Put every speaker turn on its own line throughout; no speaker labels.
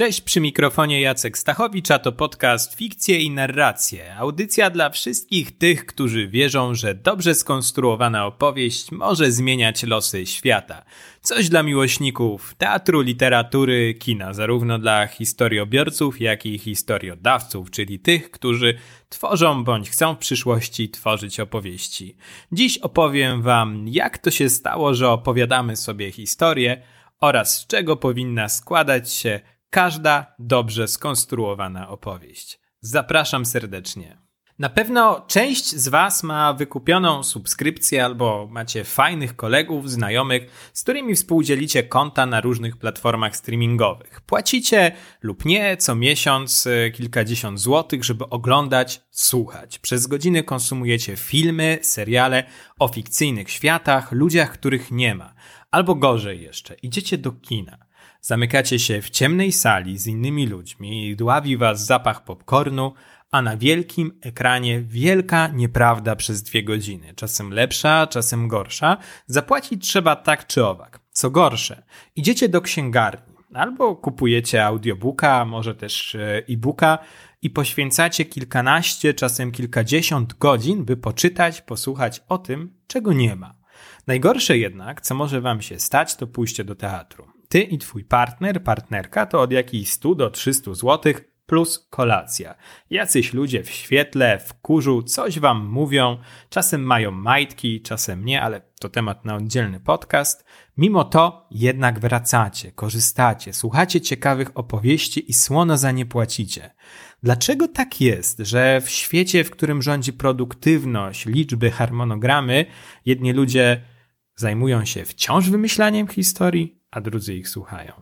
Cześć, przy mikrofonie Jacek Stachowicz, a to podcast Fikcje i Narracje. Audycja dla wszystkich tych, którzy wierzą, że dobrze skonstruowana opowieść może zmieniać losy świata. Coś dla miłośników teatru, literatury, kina, zarówno dla historiobiorców, jak i historiodawców, czyli tych, którzy tworzą bądź chcą w przyszłości tworzyć opowieści. Dziś opowiem Wam, jak to się stało, że opowiadamy sobie historię oraz z czego powinna składać się każda dobrze skonstruowana opowieść. Zapraszam serdecznie. Na pewno część z Was ma wykupioną subskrypcję albo macie fajnych kolegów, znajomych, z którymi współdzielicie konta na różnych platformach streamingowych. Płacicie lub nie co miesiąc e, kilkadziesiąt złotych, żeby oglądać, słuchać. Przez godziny konsumujecie filmy, seriale o fikcyjnych światach, ludziach, których nie ma. Albo gorzej jeszcze, idziecie do kina. Zamykacie się w ciemnej sali z innymi ludźmi, dławi was zapach popcornu, a na wielkim ekranie wielka nieprawda przez dwie godziny. Czasem lepsza, czasem gorsza. Zapłacić trzeba tak czy owak. Co gorsze, idziecie do księgarni albo kupujecie audiobooka, może też e, e-booka i poświęcacie kilkanaście, czasem kilkadziesiąt godzin, by poczytać, posłuchać o tym, czego nie ma. Najgorsze jednak, co może wam się stać, to pójście do teatru. Ty i twój partner, partnerka to od jakichś 100 do 300 zł plus kolacja. Jacyś ludzie w świetle, w kurzu coś wam mówią, czasem mają majtki, czasem nie, ale to temat na oddzielny podcast. Mimo to jednak wracacie, korzystacie, słuchacie ciekawych opowieści i słono za nie płacicie. Dlaczego tak jest, że w świecie, w którym rządzi produktywność, liczby, harmonogramy, jedni ludzie zajmują się wciąż wymyślaniem historii, a drudzy ich słuchają.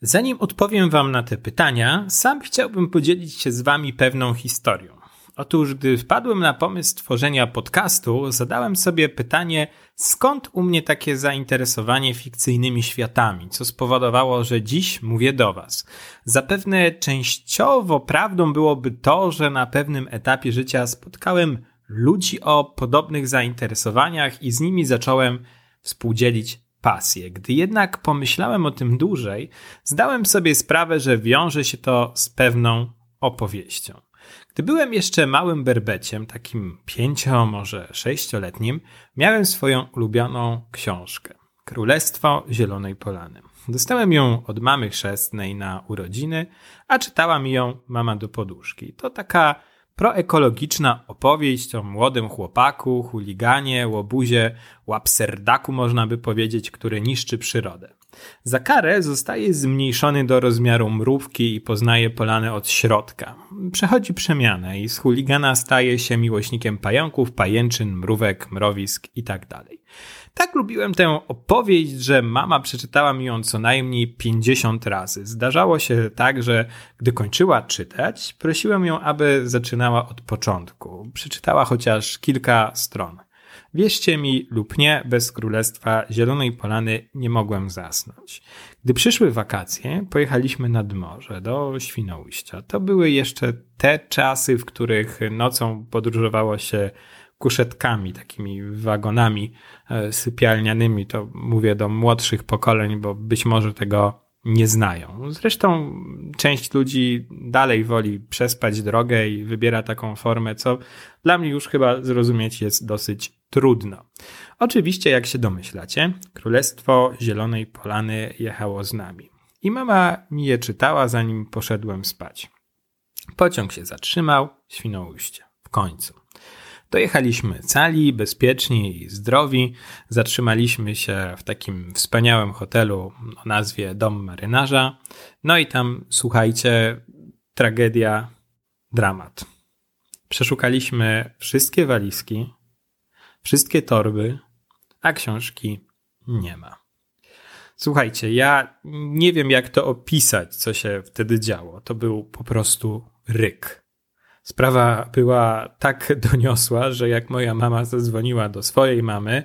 Zanim odpowiem Wam na te pytania, sam chciałbym podzielić się z Wami pewną historią. Otóż, gdy wpadłem na pomysł tworzenia podcastu, zadałem sobie pytanie, skąd u mnie takie zainteresowanie fikcyjnymi światami, co spowodowało, że dziś mówię do Was. Zapewne częściowo prawdą byłoby to, że na pewnym etapie życia spotkałem ludzi o podobnych zainteresowaniach i z nimi zacząłem współdzielić pasję. Gdy jednak pomyślałem o tym dłużej, zdałem sobie sprawę, że wiąże się to z pewną opowieścią. Gdy byłem jeszcze małym berbeciem, takim pięcio, może sześcioletnim, miałem swoją ulubioną książkę. Królestwo Zielonej Polany. Dostałem ją od mamy chrzestnej na urodziny, a czytała mi ją mama do poduszki. To taka Proekologiczna opowieść o młodym chłopaku, chuliganie, łobuzie, łapserdaku można by powiedzieć, który niszczy przyrodę. Za karę zostaje zmniejszony do rozmiaru mrówki i poznaje polany od środka. Przechodzi przemianę i z chuligana staje się miłośnikiem pająków, pajęczyn, mrówek, mrowisk itd. Tak lubiłem tę opowieść, że mama przeczytała mi ją co najmniej 50 razy. Zdarzało się tak, że gdy kończyła czytać, prosiłem ją, aby zaczynała od początku. Przeczytała chociaż kilka stron. Wierzcie mi lub nie, bez Królestwa Zielonej Polany nie mogłem zasnąć. Gdy przyszły wakacje, pojechaliśmy nad morze, do Świnoujścia. To były jeszcze te czasy, w których nocą podróżowało się kuszetkami, takimi wagonami e, sypialnianymi. To mówię do młodszych pokoleń, bo być może tego nie znają. Zresztą część ludzi dalej woli przespać drogę i wybiera taką formę, co dla mnie już chyba zrozumieć jest dosyć trudno. Oczywiście, jak się domyślacie, Królestwo Zielonej Polany jechało z nami. I mama mi je czytała, zanim poszedłem spać. Pociąg się zatrzymał, Świnoujście. W końcu. Dojechaliśmy cali, bezpieczni i zdrowi. Zatrzymaliśmy się w takim wspaniałym hotelu o nazwie Dom Marynarza. No i tam, słuchajcie, tragedia, dramat. Przeszukaliśmy wszystkie walizki, wszystkie torby, a książki nie ma. Słuchajcie, ja nie wiem, jak to opisać, co się wtedy działo. To był po prostu ryk. Sprawa była tak doniosła, że jak moja mama zadzwoniła do swojej mamy,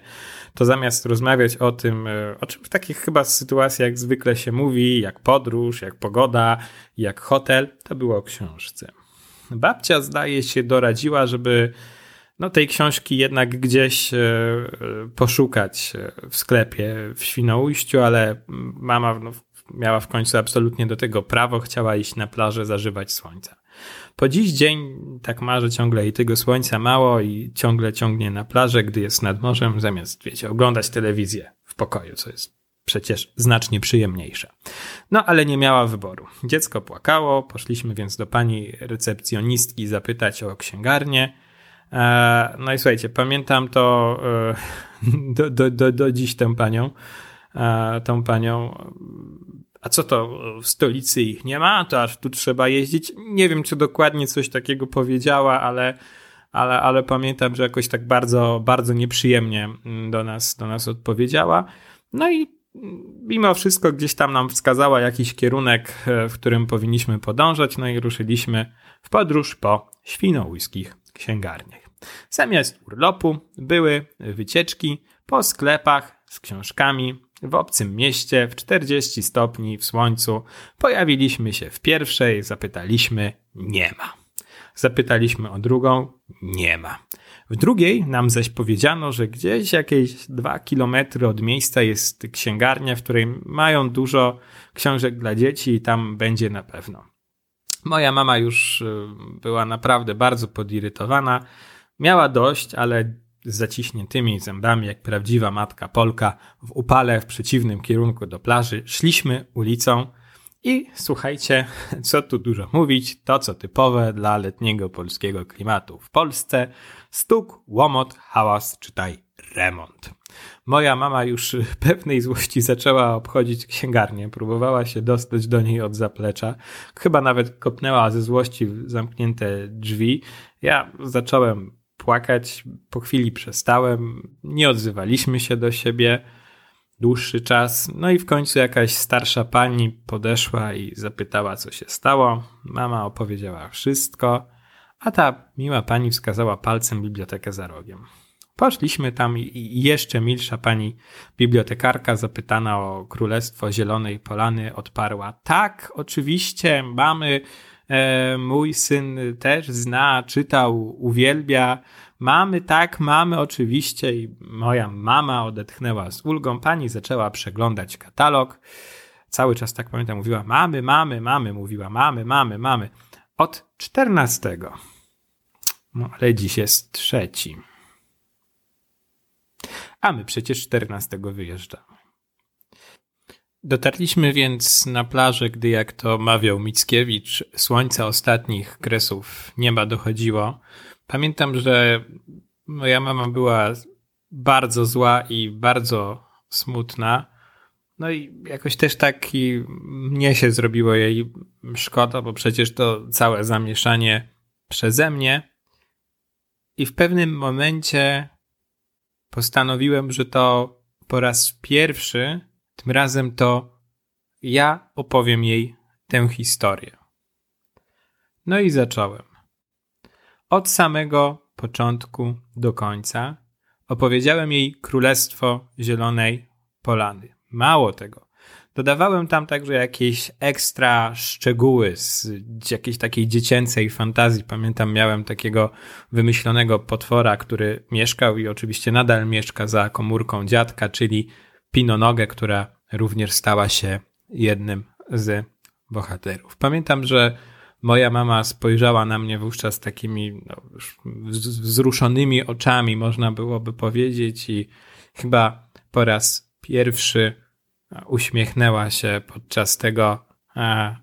to zamiast rozmawiać o tym, e, o czym w takich chyba sytuacjach zwykle się mówi, jak podróż, jak pogoda, jak hotel, to było o książce. Babcia zdaje się doradziła, żeby no, tej książki jednak gdzieś e, poszukać w sklepie w Świnoujściu, ale mama no, miała w końcu absolutnie do tego prawo, chciała iść na plażę, zażywać słońca. Po dziś dzień tak marzy ciągle i tego słońca mało i ciągle ciągnie na plażę, gdy jest nad morzem, zamiast, wiecie, oglądać telewizję w pokoju, co jest przecież znacznie przyjemniejsze. No ale nie miała wyboru. Dziecko płakało, poszliśmy więc do pani recepcjonistki zapytać o księgarnię. E, no i słuchajcie, pamiętam to e, do, do, do, do dziś tę panią, e, tą panią. A co to, w stolicy ich nie ma, to aż tu trzeba jeździć? Nie wiem, czy dokładnie coś takiego powiedziała, ale, ale, ale pamiętam, że jakoś tak bardzo, bardzo nieprzyjemnie do nas, do nas odpowiedziała. No i mimo wszystko gdzieś tam nam wskazała jakiś kierunek, w którym powinniśmy podążać, no i ruszyliśmy w podróż po świnoujskich księgarniach. Zamiast urlopu były wycieczki po sklepach z książkami w obcym mieście w 40 stopni w słońcu. Pojawiliśmy się w pierwszej, zapytaliśmy, nie ma. Zapytaliśmy o drugą, nie ma. W drugiej nam zaś powiedziano, że gdzieś jakieś dwa kilometry od miejsca jest księgarnia, w której mają dużo książek dla dzieci i tam będzie na pewno. Moja mama już y, była naprawdę bardzo podirytowana. Miała dość, ale z zaciśniętymi zębami, jak prawdziwa matka Polka, w upale w przeciwnym kierunku do plaży, szliśmy ulicą i słuchajcie, co tu dużo mówić, to co typowe dla letniego polskiego klimatu w Polsce: stuk, łomot, hałas, czytaj remont. Moja mama już pewnej złości zaczęła obchodzić księgarnię, próbowała się dostać do niej od zaplecza, chyba nawet kopnęła ze złości w zamknięte drzwi. Ja zacząłem płakać, po chwili przestałem, nie odzywaliśmy się do siebie dłuższy czas. No i w końcu jakaś starsza pani podeszła i zapytała, co się stało. Mama opowiedziała wszystko, a ta miła pani wskazała palcem bibliotekę za rogiem. Poszliśmy tam i jeszcze milsza pani bibliotekarka, zapytana o Królestwo Zielonej Polany, odparła: Tak, oczywiście, mamy. E, mój syn też zna, czytał, uwielbia. Mamy, tak, mamy oczywiście. I moja mama odetchnęła z ulgą. Pani zaczęła przeglądać katalog. Cały czas tak pamiętam, mówiła: Mamy, mamy, mamy, mówiła: Mamy, mamy, mamy. Od czternastego. No ale dziś jest trzeci. A my przecież 14 wyjeżdżamy. Dotarliśmy więc na plażę, gdy jak to mawiał Mickiewicz, słońca ostatnich kresów nieba dochodziło. Pamiętam, że moja mama była bardzo zła i bardzo smutna. No i jakoś też tak i mnie się zrobiło jej szkoda, bo przecież to całe zamieszanie przeze mnie. I w pewnym momencie postanowiłem, że to po raz pierwszy, tym razem to ja opowiem jej tę historię. No i zacząłem. Od samego początku do końca opowiedziałem jej Królestwo Zielonej Polany. Mało tego, Dodawałem tam także jakieś ekstra szczegóły z jakiejś takiej dziecięcej fantazji. Pamiętam, miałem takiego wymyślonego potwora, który mieszkał i oczywiście nadal mieszka za komórką dziadka, czyli Pinonogę, która również stała się jednym z bohaterów. Pamiętam, że moja mama spojrzała na mnie wówczas takimi no, wzruszonymi oczami, można byłoby powiedzieć, i chyba po raz pierwszy uśmiechnęła się podczas tego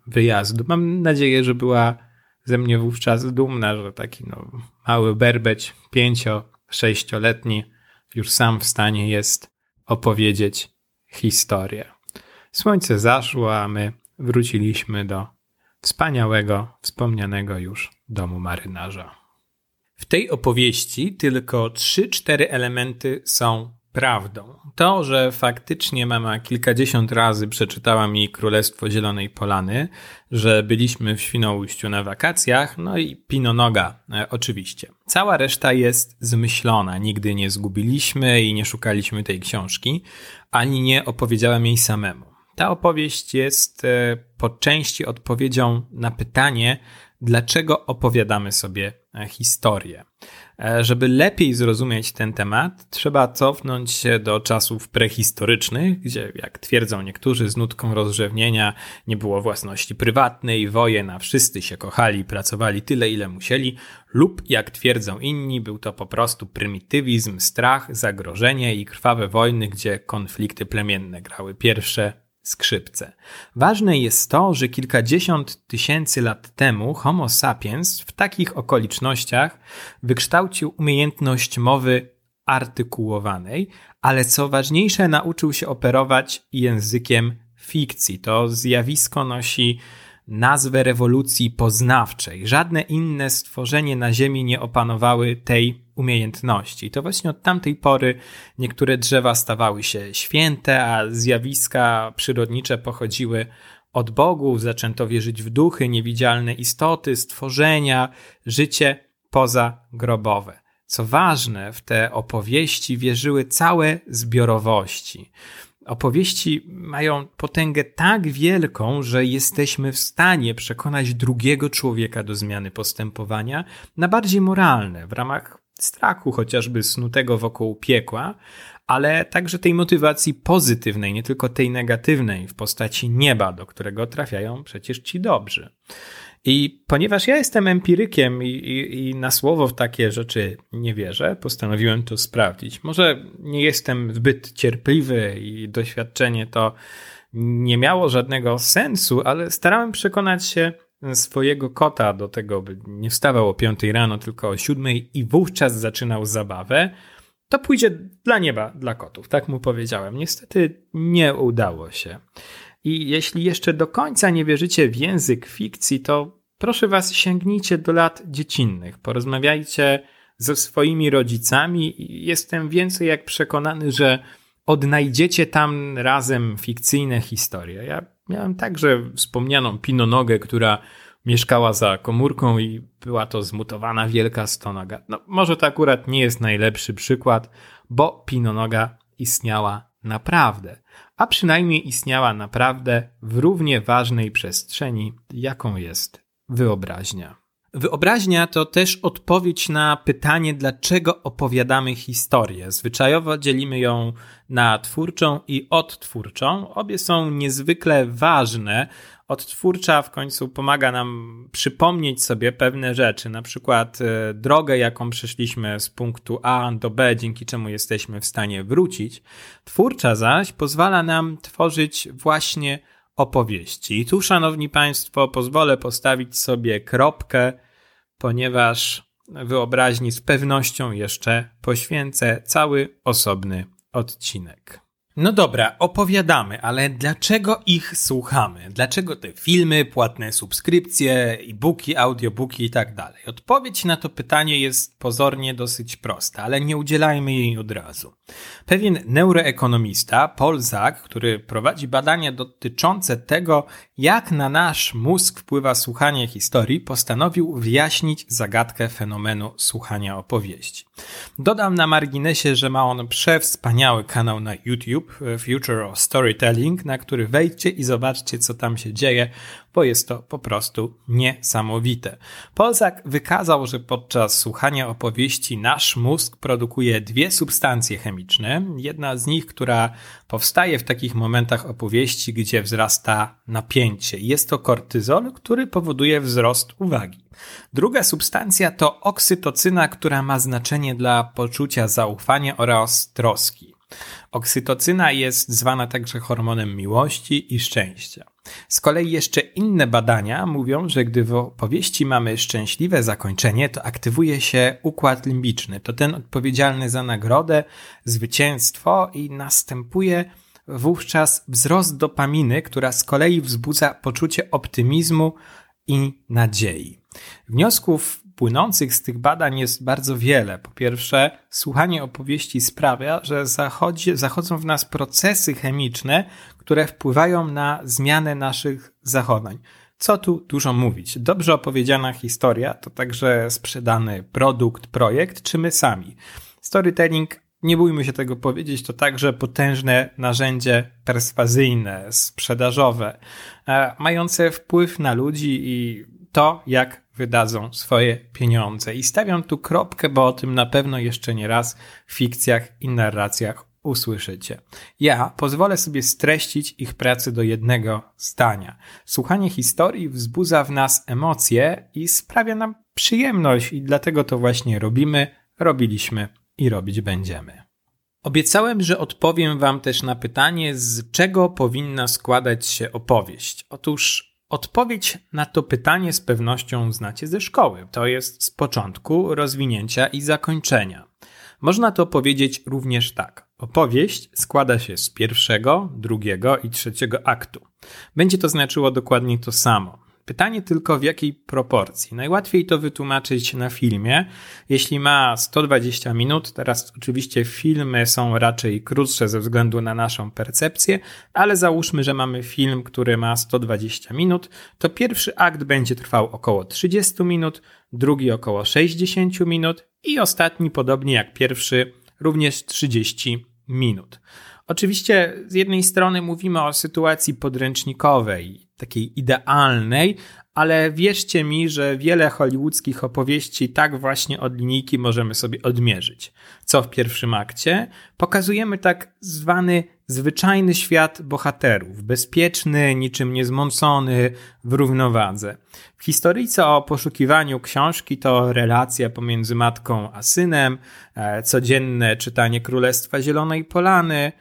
wyjazdu. Mam nadzieję, że była ze mnie wówczas dumna, że taki no, mały berbeć, pięcio, sześcioletni, już sam w stanie jest opowiedzieć historię. Słońce zaszło, a my wróciliśmy do wspaniałego, wspomnianego już domu marynarza. W tej opowieści tylko trzy, cztery elementy są prawdą. To, że faktycznie mama kilkadziesiąt razy przeczytała mi Królestwo Zielonej Polany, że byliśmy w Świnoujściu na wakacjach, no i Pinonoga e, oczywiście. Cała reszta jest zmyślona. Nigdy nie zgubiliśmy i nie szukaliśmy tej książki, ani nie opowiedziałem jej samemu. Ta opowieść jest e, po części odpowiedzią na pytanie, dlaczego opowiadamy sobie e, historię. E, żeby lepiej zrozumieć ten temat, trzeba cofnąć się do czasów prehistorycznych, gdzie, jak twierdzą niektórzy, z nutką rozrzewnienia nie było własności prywatnej, wojen, a wszyscy się kochali pracowali tyle, ile musieli, lub, jak twierdzą inni, był to po prostu prymitywizm, strach, zagrożenie i krwawe wojny, gdzie konflikty plemienne grały pierwsze skrzypce. Ważne jest to, że kilkadziesiąt tysięcy lat temu Homo sapiens w takich okolicznościach wykształcił umiejętność mowy artykułowanej, ale co ważniejsze, nauczył się operować językiem fikcji. To zjawisko nosi nazwę rewolucji poznawczej. Żadne inne stworzenie na Ziemi nie opanowały tej umiejętności. To właśnie od tamtej pory niektóre drzewa stawały się święte, a zjawiska przyrodnicze pochodziły od bogów, zaczęto wierzyć w duchy, niewidzialne istoty, stworzenia, życie pozagrobowe. Co ważne, w te opowieści wierzyły całe zbiorowości. Opowieści mają potęgę tak wielką, że jesteśmy w stanie przekonać drugiego człowieka do zmiany postępowania na bardziej moralne, w ramach strachu chociażby snutego wokół piekła, ale także tej motywacji pozytywnej, nie tylko tej negatywnej w postaci nieba, do którego trafiają przecież ci dobrzy. I ponieważ ja jestem empirykiem i, i, i, na słowo w takie rzeczy nie wierzę, postanowiłem to sprawdzić. Może nie jestem zbyt cierpliwy i doświadczenie to nie miało żadnego sensu, ale starałem przekonać się swojego kota do tego, by nie wstawał o 5 rano, tylko o 7 i wówczas zaczynał zabawę. To pójdzie dla nieba, dla kotów, tak mu powiedziałem. Niestety nie udało się. I jeśli jeszcze do końca nie wierzycie w język fikcji, to proszę was, sięgnijcie do lat dziecinnych, porozmawiajcie ze swoimi rodzicami. Jestem więcej jak przekonany, że odnajdziecie tam razem fikcyjne historie. Ja miałem także wspomnianą Pinonogę, która mieszkała za komórką i była to zmutowana wielka stonoga. No, może to akurat nie jest najlepszy przykład, bo Pinonoga istniała naprawdę a przynajmniej istniała naprawdę w równie ważnej przestrzeni, jaką jest wyobraźnia. Wyobraźnia to też odpowiedź na pytanie, dlaczego opowiadamy historię. Zwyczajowo dzielimy ją na twórczą i odtwórczą. Obie są niezwykle ważne, odtwórcza w końcu pomaga nam przypomnieć sobie pewne rzeczy, na przykład e, drogę, jaką przeszliśmy z punktu A do B, dzięki czemu jesteśmy w stanie wrócić. Twórcza zaś pozwala nam tworzyć właśnie opowieści. I tu, szanowni państwo, pozwolę postawić sobie kropkę, ponieważ wyobraźni z pewnością jeszcze poświęcę cały osobny odcinek. No dobra, opowiadamy, ale dlaczego ich słuchamy? Dlaczego te filmy, płatne subskrypcje, e-booki, audiobooki i tak dalej? Odpowiedź na to pytanie jest pozornie dosyć prosta, ale nie udzielajmy jej od razu. Pewien neuroekonomista, Paul Zak, który prowadzi badania dotyczące tego, jak na nasz mózg wpływa słuchanie historii, postanowił wyjaśnić zagadkę fenomenu słuchania opowieści. Dodam na marginesie, że ma on przewspaniały kanał na YouTube, Future of Storytelling, na który wejdźcie i zobaczcie, co tam się dzieje, bo jest to po prostu niesamowite. Polzak wykazał, że podczas słuchania opowieści nasz mózg produkuje dwie substancje chemiczne. Jedna z nich, która powstaje w takich momentach opowieści, gdzie wzrasta napięcie. Jest to kortyzol, który powoduje wzrost uwagi. Druga substancja to oksytocyna, która ma znaczenie dla poczucia zaufania oraz troski. Oksytocyna jest zwana także hormonem miłości i szczęścia. Z kolei jeszcze inne badania mówią, że gdy w opowieści mamy szczęśliwe zakończenie, to aktywuje się układ limbiczny. To ten odpowiedzialny za nagrodę, zwycięstwo i następuje wówczas wzrost dopaminy, która z kolei wzbudza poczucie optymizmu i nadziei. Wniosków płynących z tych badań jest bardzo wiele. Po pierwsze, słuchanie opowieści sprawia, że zachodzi, zachodzą w nas procesy chemiczne, które wpływają na zmianę naszych zachowań. Co tu dużo mówić? Dobrze opowiedziana historia to także sprzedany produkt, projekt, czy my sami. Storytelling nie bójmy się tego powiedzieć, to także potężne narzędzie perswazyjne, sprzedażowe, e, mające wpływ na ludzi i to, jak wydadzą swoje pieniądze. I stawiam tu kropkę, bo o tym na pewno jeszcze nie raz w fikcjach i narracjach usłyszycie. Ja pozwolę sobie streścić ich pracę do jednego zdania. Słuchanie historii wzbudza w nas emocje i sprawia nam przyjemność, i dlatego to właśnie robimy, robiliśmy i robić będziemy. Obiecałem, że odpowiem Wam też na pytanie, z czego powinna składać się opowieść. Otóż odpowiedź na to pytanie z pewnością znacie ze szkoły. To jest z początku, rozwinięcia i zakończenia. Można to powiedzieć również tak. Opowieść składa się z pierwszego, drugiego i trzeciego aktu. Będzie to znaczyło dokładnie to samo. Pytanie tylko w jakiej proporcji. Najłatwiej to wytłumaczyć na filmie. Jeśli ma 120 minut, teraz oczywiście filmy są raczej krótsze ze względu na naszą percepcję, ale załóżmy, że mamy film, który ma 120 minut, to pierwszy akt będzie trwał około 30 minut, drugi około 60 minut i ostatni, podobnie jak pierwszy, również 30 minut. Oczywiście z jednej strony mówimy o sytuacji podręcznikowej, takiej idealnej, ale wierzcie mi, że wiele hollywoodzkich opowieści tak właśnie od linijki możemy sobie odmierzyć. Co w pierwszym akcie? Pokazujemy tak zwany zwyczajny świat bohaterów, bezpieczny, niczym niezmącony, w równowadze. W historyjce o poszukiwaniu książki to relacja pomiędzy matką a synem, e, codzienne czytanie Królestwa Zielonej Polany,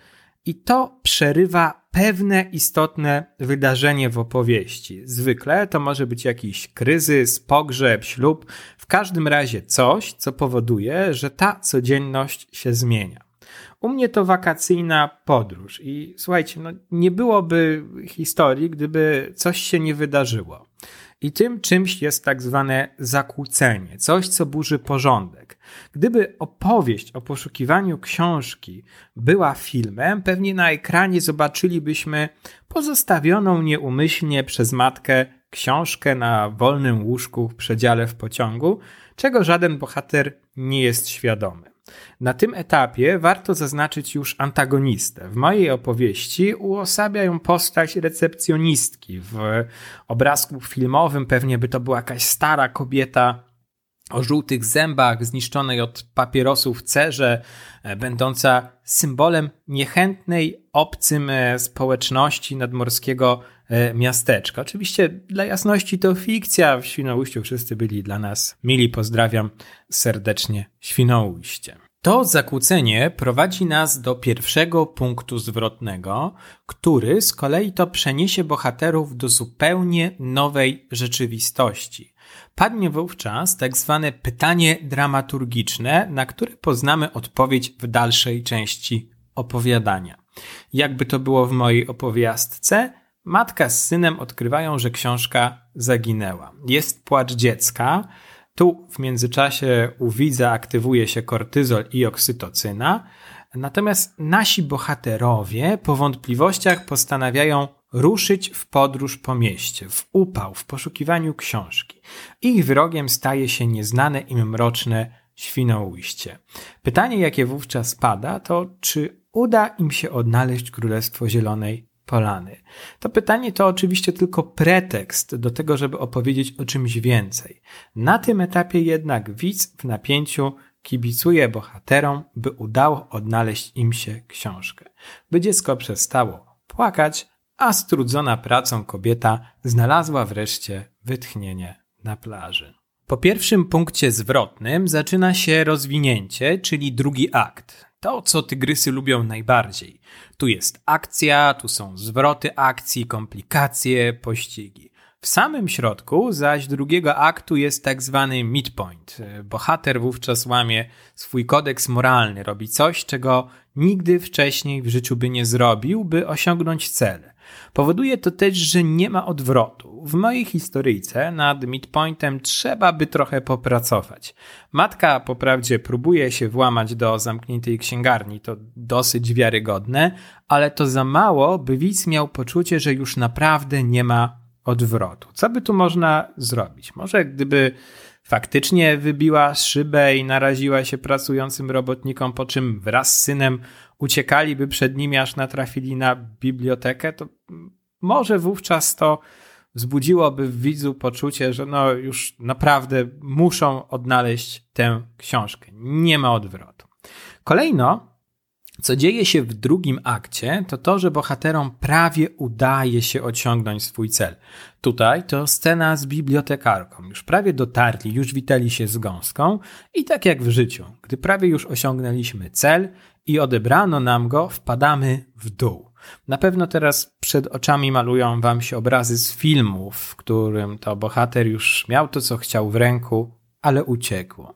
i to przerywa pewne istotne wydarzenie w opowieści. Zwykle to może być jakiś kryzys, pogrzeb, ślub, w każdym razie coś, co powoduje, że ta codzienność się zmienia. U mnie to wakacyjna podróż i słuchajcie, no nie byłoby historii, gdyby coś się nie wydarzyło. I tym czymś jest tak zwane zakłócenie, coś, co burzy porządek. Gdyby opowieść o poszukiwaniu książki była filmem, pewnie na ekranie zobaczylibyśmy pozostawioną nieumyślnie przez matkę książkę na wolnym łóżku w przedziale w pociągu, czego żaden bohater nie jest świadomy. Na tym etapie warto zaznaczyć już antagonistę. W mojej opowieści uosabia ją postać recepcjonistki. W obrazku filmowym pewnie by to była jakaś stara kobieta o żółtych zębach, zniszczonej od papierosów cerze, e, będąca symbolem niechętnej obcym e, społeczności nadmorskiego miasteczka. Oczywiście dla jasności to fikcja, w Świnoujściu wszyscy byli dla nas mili, pozdrawiam serdecznie Świnoujście. To zakłócenie prowadzi nas do pierwszego punktu zwrotnego, który z kolei to przeniesie bohaterów do zupełnie nowej rzeczywistości. Padnie wówczas tak zwane pytanie dramaturgiczne, na które poznamy odpowiedź w dalszej części opowiadania. Jakby to było w mojej opowiastce, matka z synem odkrywają, że książka zaginęła. Jest płacz dziecka, tu w międzyczasie u widza aktywuje się kortyzol i oksytocyna, natomiast nasi bohaterowie po wątpliwościach postanawiają ruszyć w podróż po mieście, w upał, w poszukiwaniu książki. Ich wrogiem staje się nieznane im mroczne Świnoujście. Pytanie, jakie wówczas pada, to czy uda im się odnaleźć Królestwo Zielonej Polany? To pytanie to oczywiście tylko pretekst do tego, żeby opowiedzieć o czymś więcej. Na tym etapie jednak widz w napięciu kibicuje bohaterom, by udało odnaleźć im się książkę. By dziecko przestało płakać, a strudzona pracą kobieta znalazła wreszcie wytchnienie na plaży. Po pierwszym punkcie zwrotnym zaczyna się rozwinięcie, czyli drugi akt. To, co tygrysy lubią najbardziej. Tu jest akcja, tu są zwroty akcji, komplikacje, pościgi. W samym środku zaś drugiego aktu jest tak zwany midpoint. Bohater wówczas łamie swój kodeks moralny, robi coś, czego nigdy wcześniej w życiu by nie zrobił, by osiągnąć cel. Powoduje to też, że nie ma odwrotu. W mojej historyjce nad midpointem trzeba by trochę popracować. Matka po prawdzie próbuje się włamać do zamkniętej księgarni, to dosyć wiarygodne, ale to za mało, by widz miał poczucie, że już naprawdę nie ma odwrotu. Co by tu można zrobić? Może gdyby faktycznie wybiła szybę i naraziła się pracującym robotnikom, po czym wraz z synem uciekaliby przed nimi, aż natrafili na bibliotekę, to może wówczas to wzbudziłoby w widzu poczucie, że no już naprawdę muszą odnaleźć tę książkę. Nie ma odwrotu. Kolejno, co dzieje się w drugim akcie, to to, że bohaterom prawie udaje się osiągnąć swój cel. Tutaj to scena z bibliotekarką. Już prawie dotarli, już witali się z gąską i tak jak w życiu, gdy prawie już osiągnęliśmy cel i odebrano nam go, wpadamy w dół. Na pewno teraz przed oczami malują wam się obrazy z filmu, w którym to bohater już miał to, co chciał w ręku, ale uciekło.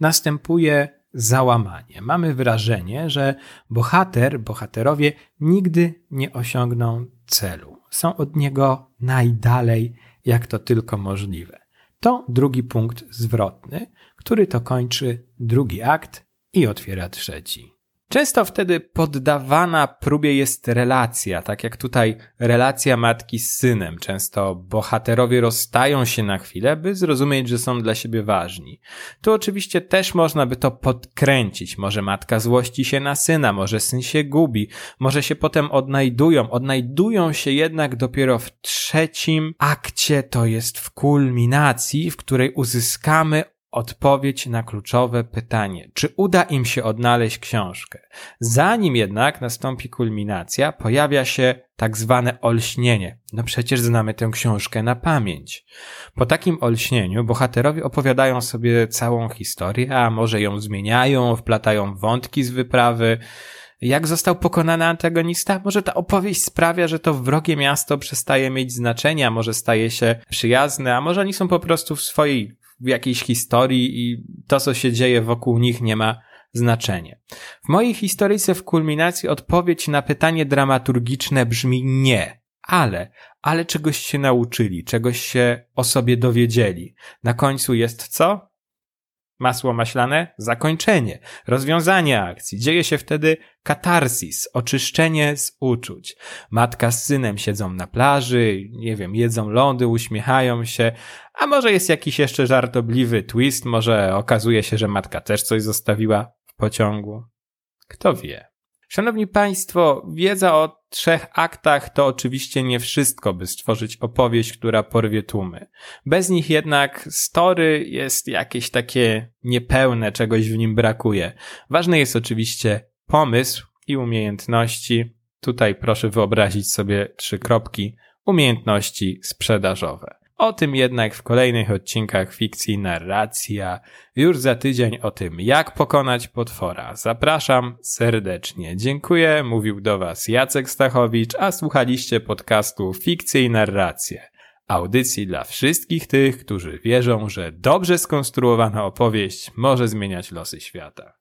Następuje załamanie. Mamy wrażenie, że bohater, bohaterowie nigdy nie osiągną celu. Są od niego najdalej, jak to tylko możliwe. To drugi punkt zwrotny, który to kończy drugi akt i otwiera trzeci. Często wtedy poddawana próbie jest relacja, tak jak tutaj relacja matki z synem. Często bohaterowie rozstają się na chwilę, by zrozumieć, że są dla siebie ważni. Tu oczywiście też można by to podkręcić. Może matka złości się na syna, może syn się gubi, może się potem odnajdują. Odnajdują się jednak dopiero w trzecim akcie, to jest w kulminacji, w której uzyskamy odpowiedź na kluczowe pytanie, czy uda im się odnaleźć książkę. Zanim jednak nastąpi kulminacja, pojawia się tak zwane olśnienie. No przecież znamy tę książkę na pamięć. Po takim olśnieniu bohaterowie opowiadają sobie całą historię, a może ją zmieniają, wplatają wątki z wyprawy. Jak został pokonany antagonista? Może ta opowieść sprawia, że to wrogie miasto przestaje mieć znaczenia, może staje się przyjazne, a może oni są po prostu w swojej w jakiejś historii i to, co się dzieje wokół nich, nie ma znaczenia. W mojej historyjce w kulminacji odpowiedź na pytanie dramaturgiczne brzmi nie, ale, ale czegoś się nauczyli, czegoś się o sobie dowiedzieli. Na końcu jest co? Masło maślane? Zakończenie, rozwiązanie akcji. Dzieje się wtedy katarsis, oczyszczenie z uczuć. Matka z synem siedzą na plaży, nie wiem, jedzą lody, uśmiechają się, a może jest jakiś jeszcze żartobliwy twist, może okazuje się, że matka też coś zostawiła w pociągu. Kto wie. Szanowni Państwo, wiedza o trzech aktach to oczywiście nie wszystko, by stworzyć opowieść, która porwie tłumy. Bez nich jednak story jest jakieś takie niepełne, czegoś w nim brakuje. Ważny jest oczywiście pomysł i umiejętności. Tutaj proszę wyobrazić sobie trzy kropki. Umiejętności sprzedażowe. O tym jednak w kolejnych odcinkach fikcji narracja. Już za tydzień o tym, jak pokonać potwora. Zapraszam serdecznie. Dziękuję. Mówił do Was Jacek Stachowicz, a słuchaliście podcastu Fikcje i Narracje. Audycji dla wszystkich tych, którzy wierzą, że dobrze skonstruowana opowieść może zmieniać losy świata.